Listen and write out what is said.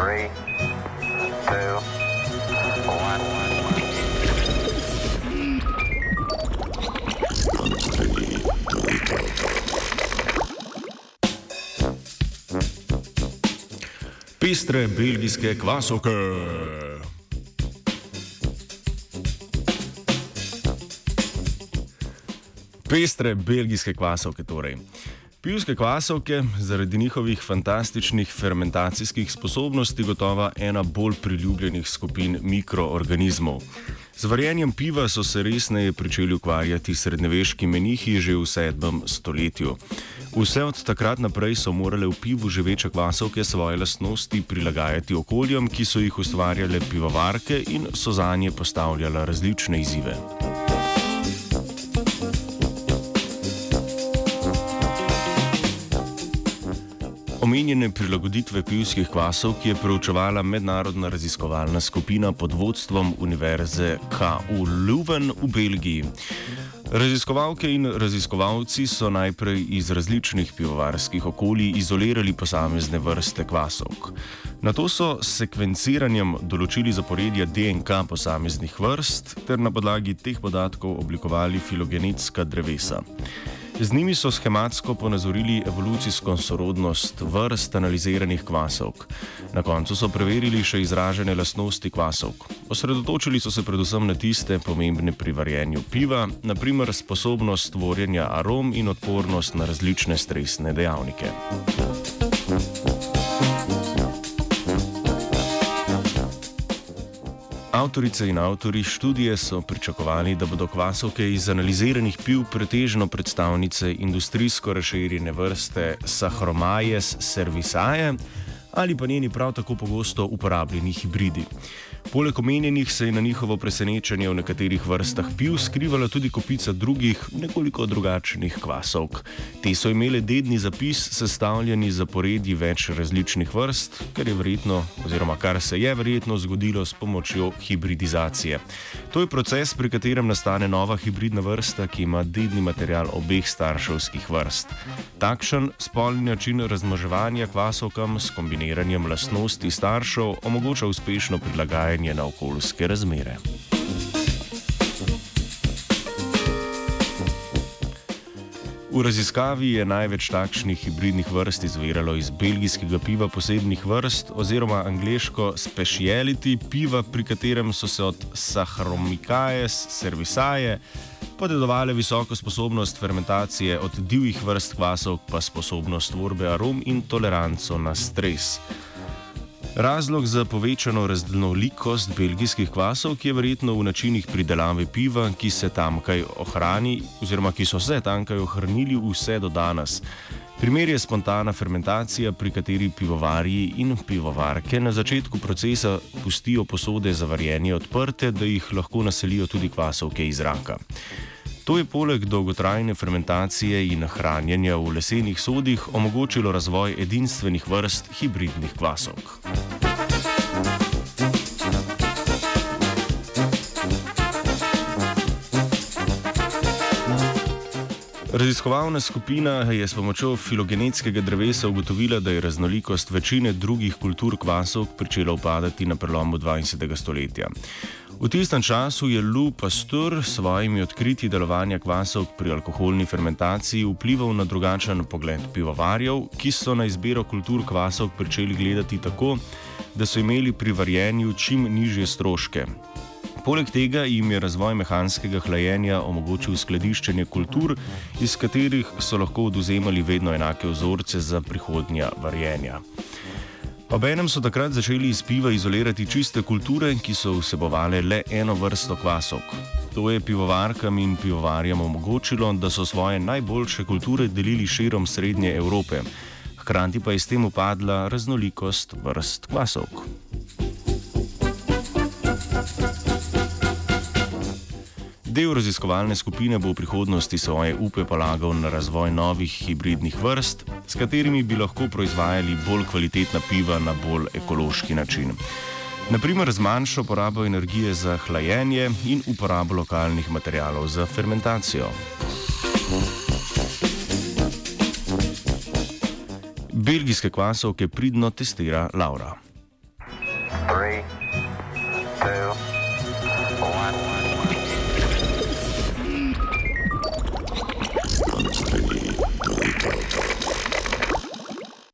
Three, two, one. Pestre belgijske kvasovke. Pestre belgijske kvasovke torej. Pivske kvasovke, zaradi njihovih fantastičnih fermentacijskih sposobnosti, gotovo ena bolj priljubljenih skupin mikroorganizmov. Z varjenjem piva so se resneje pričeli ukvarjati srednjeveški menihi že v 7. stoletju. Vse od takrat naprej so morale v pivu živeče kvasovke svoje lastnosti prilagajati okoljem, ki so jih ustvarjale pivovarke in so za nje postavljale različne izzive. Omenjene prilagoditve pivskih kvasov, ki je preučevala mednarodna raziskovalna skupina pod vodstvom Univerze KU Leuven v Belgiji. Raziskovalke in raziskovalci so najprej iz različnih pivovarskih okolij izolirali posamezne vrste kvasovk. Na to so s sekvenciranjem določili zaporedja DNK posameznih vrst ter na podlagi teh podatkov oblikovali filogenetska drevesa. Z njimi so schematsko ponazorili evolucijsko sorodnost vrst analiziranih kvasovk. Na koncu so preverili še izražene lastnosti kvasovk. Osredotočili so se predvsem na tiste pomembne pri varjenju piva, naprimer sposobnost tvorjenja arom in odpornost na različne stresne dejavnike. Avtorice in avtori študije so pričakovali, da bodo kvasovke iz analiziranih piv pretežno predstavnice industrijsko razširjene vrste Saccharomyces cerevisiae ali pa njeni prav tako pogosto uporabljeni hibridi. Poleg omenjenih se je na njihovo presenečenje v nekaterih vrstah piv skrivala tudi kopica drugih, nekoliko drugačnih kvasovk. Te so imele dedni zapis, sestavljen iz zaporedji več različnih vrst, kar je verjetno, oziroma kar se je verjetno zgodilo s pomočjo hibridizacije. To je proces, pri katerem nastane nova hibridna vrsta, ki ima dedni material obeh starševskih vrst. Takšen spolni način razmnoževanja kvasovkam s kombiniranjem lastnosti staršev omogoča uspešno prilagajanje prilagajanje na okoljske razmere. V raziskavi je največ takšnih hibridnih vrst izviralo iz belgijskega piva posebnih vrst oziroma angliško speciality piva, pri katerem so se od Saccharomyces cerevisiae podedovale visoko sposobnost fermentacije, od divjih vrst kvasov pa sposobnost tvorbe arom in toleranco na stres. Razlog za povečano raznolikost belgijskih kvasov je verjetno v načinih pridelave piva, ki se tamkaj ohrani, oziroma ki so se tamkaj ohranili vse do danes. Primer je spontana fermentacija, pri kateri pivovarji in pivovarke na začetku procesa pustijo posode za varjenje odprte, da jih lahko naselijo tudi kvasovke iz zraka. To je poleg dolgotrajne fermentacije in hranjenja v lesenih sodih omogočilo razvoj edinstvenih vrst hibridnih kvasovk. Raziskovalna skupina je s pomočjo filogenetskega drevesa ugotovila, da je raznolikost večine drugih kultur kvasov začela upadati na prelomu 20. stoletja. V tistem času je Lou Pasteur s svojimi odkritji delovanja kvasov pri alkoholni fermentaciji vplival na drugačen pogled pivovarjev, ki so na izbiro kultur kvasov začeli gledati tako, da so imeli pri varjenju čim nižje stroške. Poleg tega jim je razvoj mehanskega hlajenja omogočil skladiščenje kultur, iz katerih so lahko oduzemali vedno enake vzorce za prihodnja varjenja. Obenem so takrat začeli iz piva izolirati čiste kulture, ki so vsebovale le eno vrsto kvasovk. To je pivovarkam in pivovarjem omogočilo, da so svoje najboljše kulture delili širom Srednje Evrope, hkrati pa je s tem upadla raznolikost vrst kvasovk. Del raziskovalne skupine bo v prihodnosti svoje upe polagal na razvoj novih hibridnih vrst, s katerimi bi lahko proizvajali bolj kvalitetna piva na bolj ekološki način. Naprimer z manjšo porabo energije za hlajenje in uporabo lokalnih materijalov za fermentacijo. Belgijske kvasovke pridno testira Laura. three,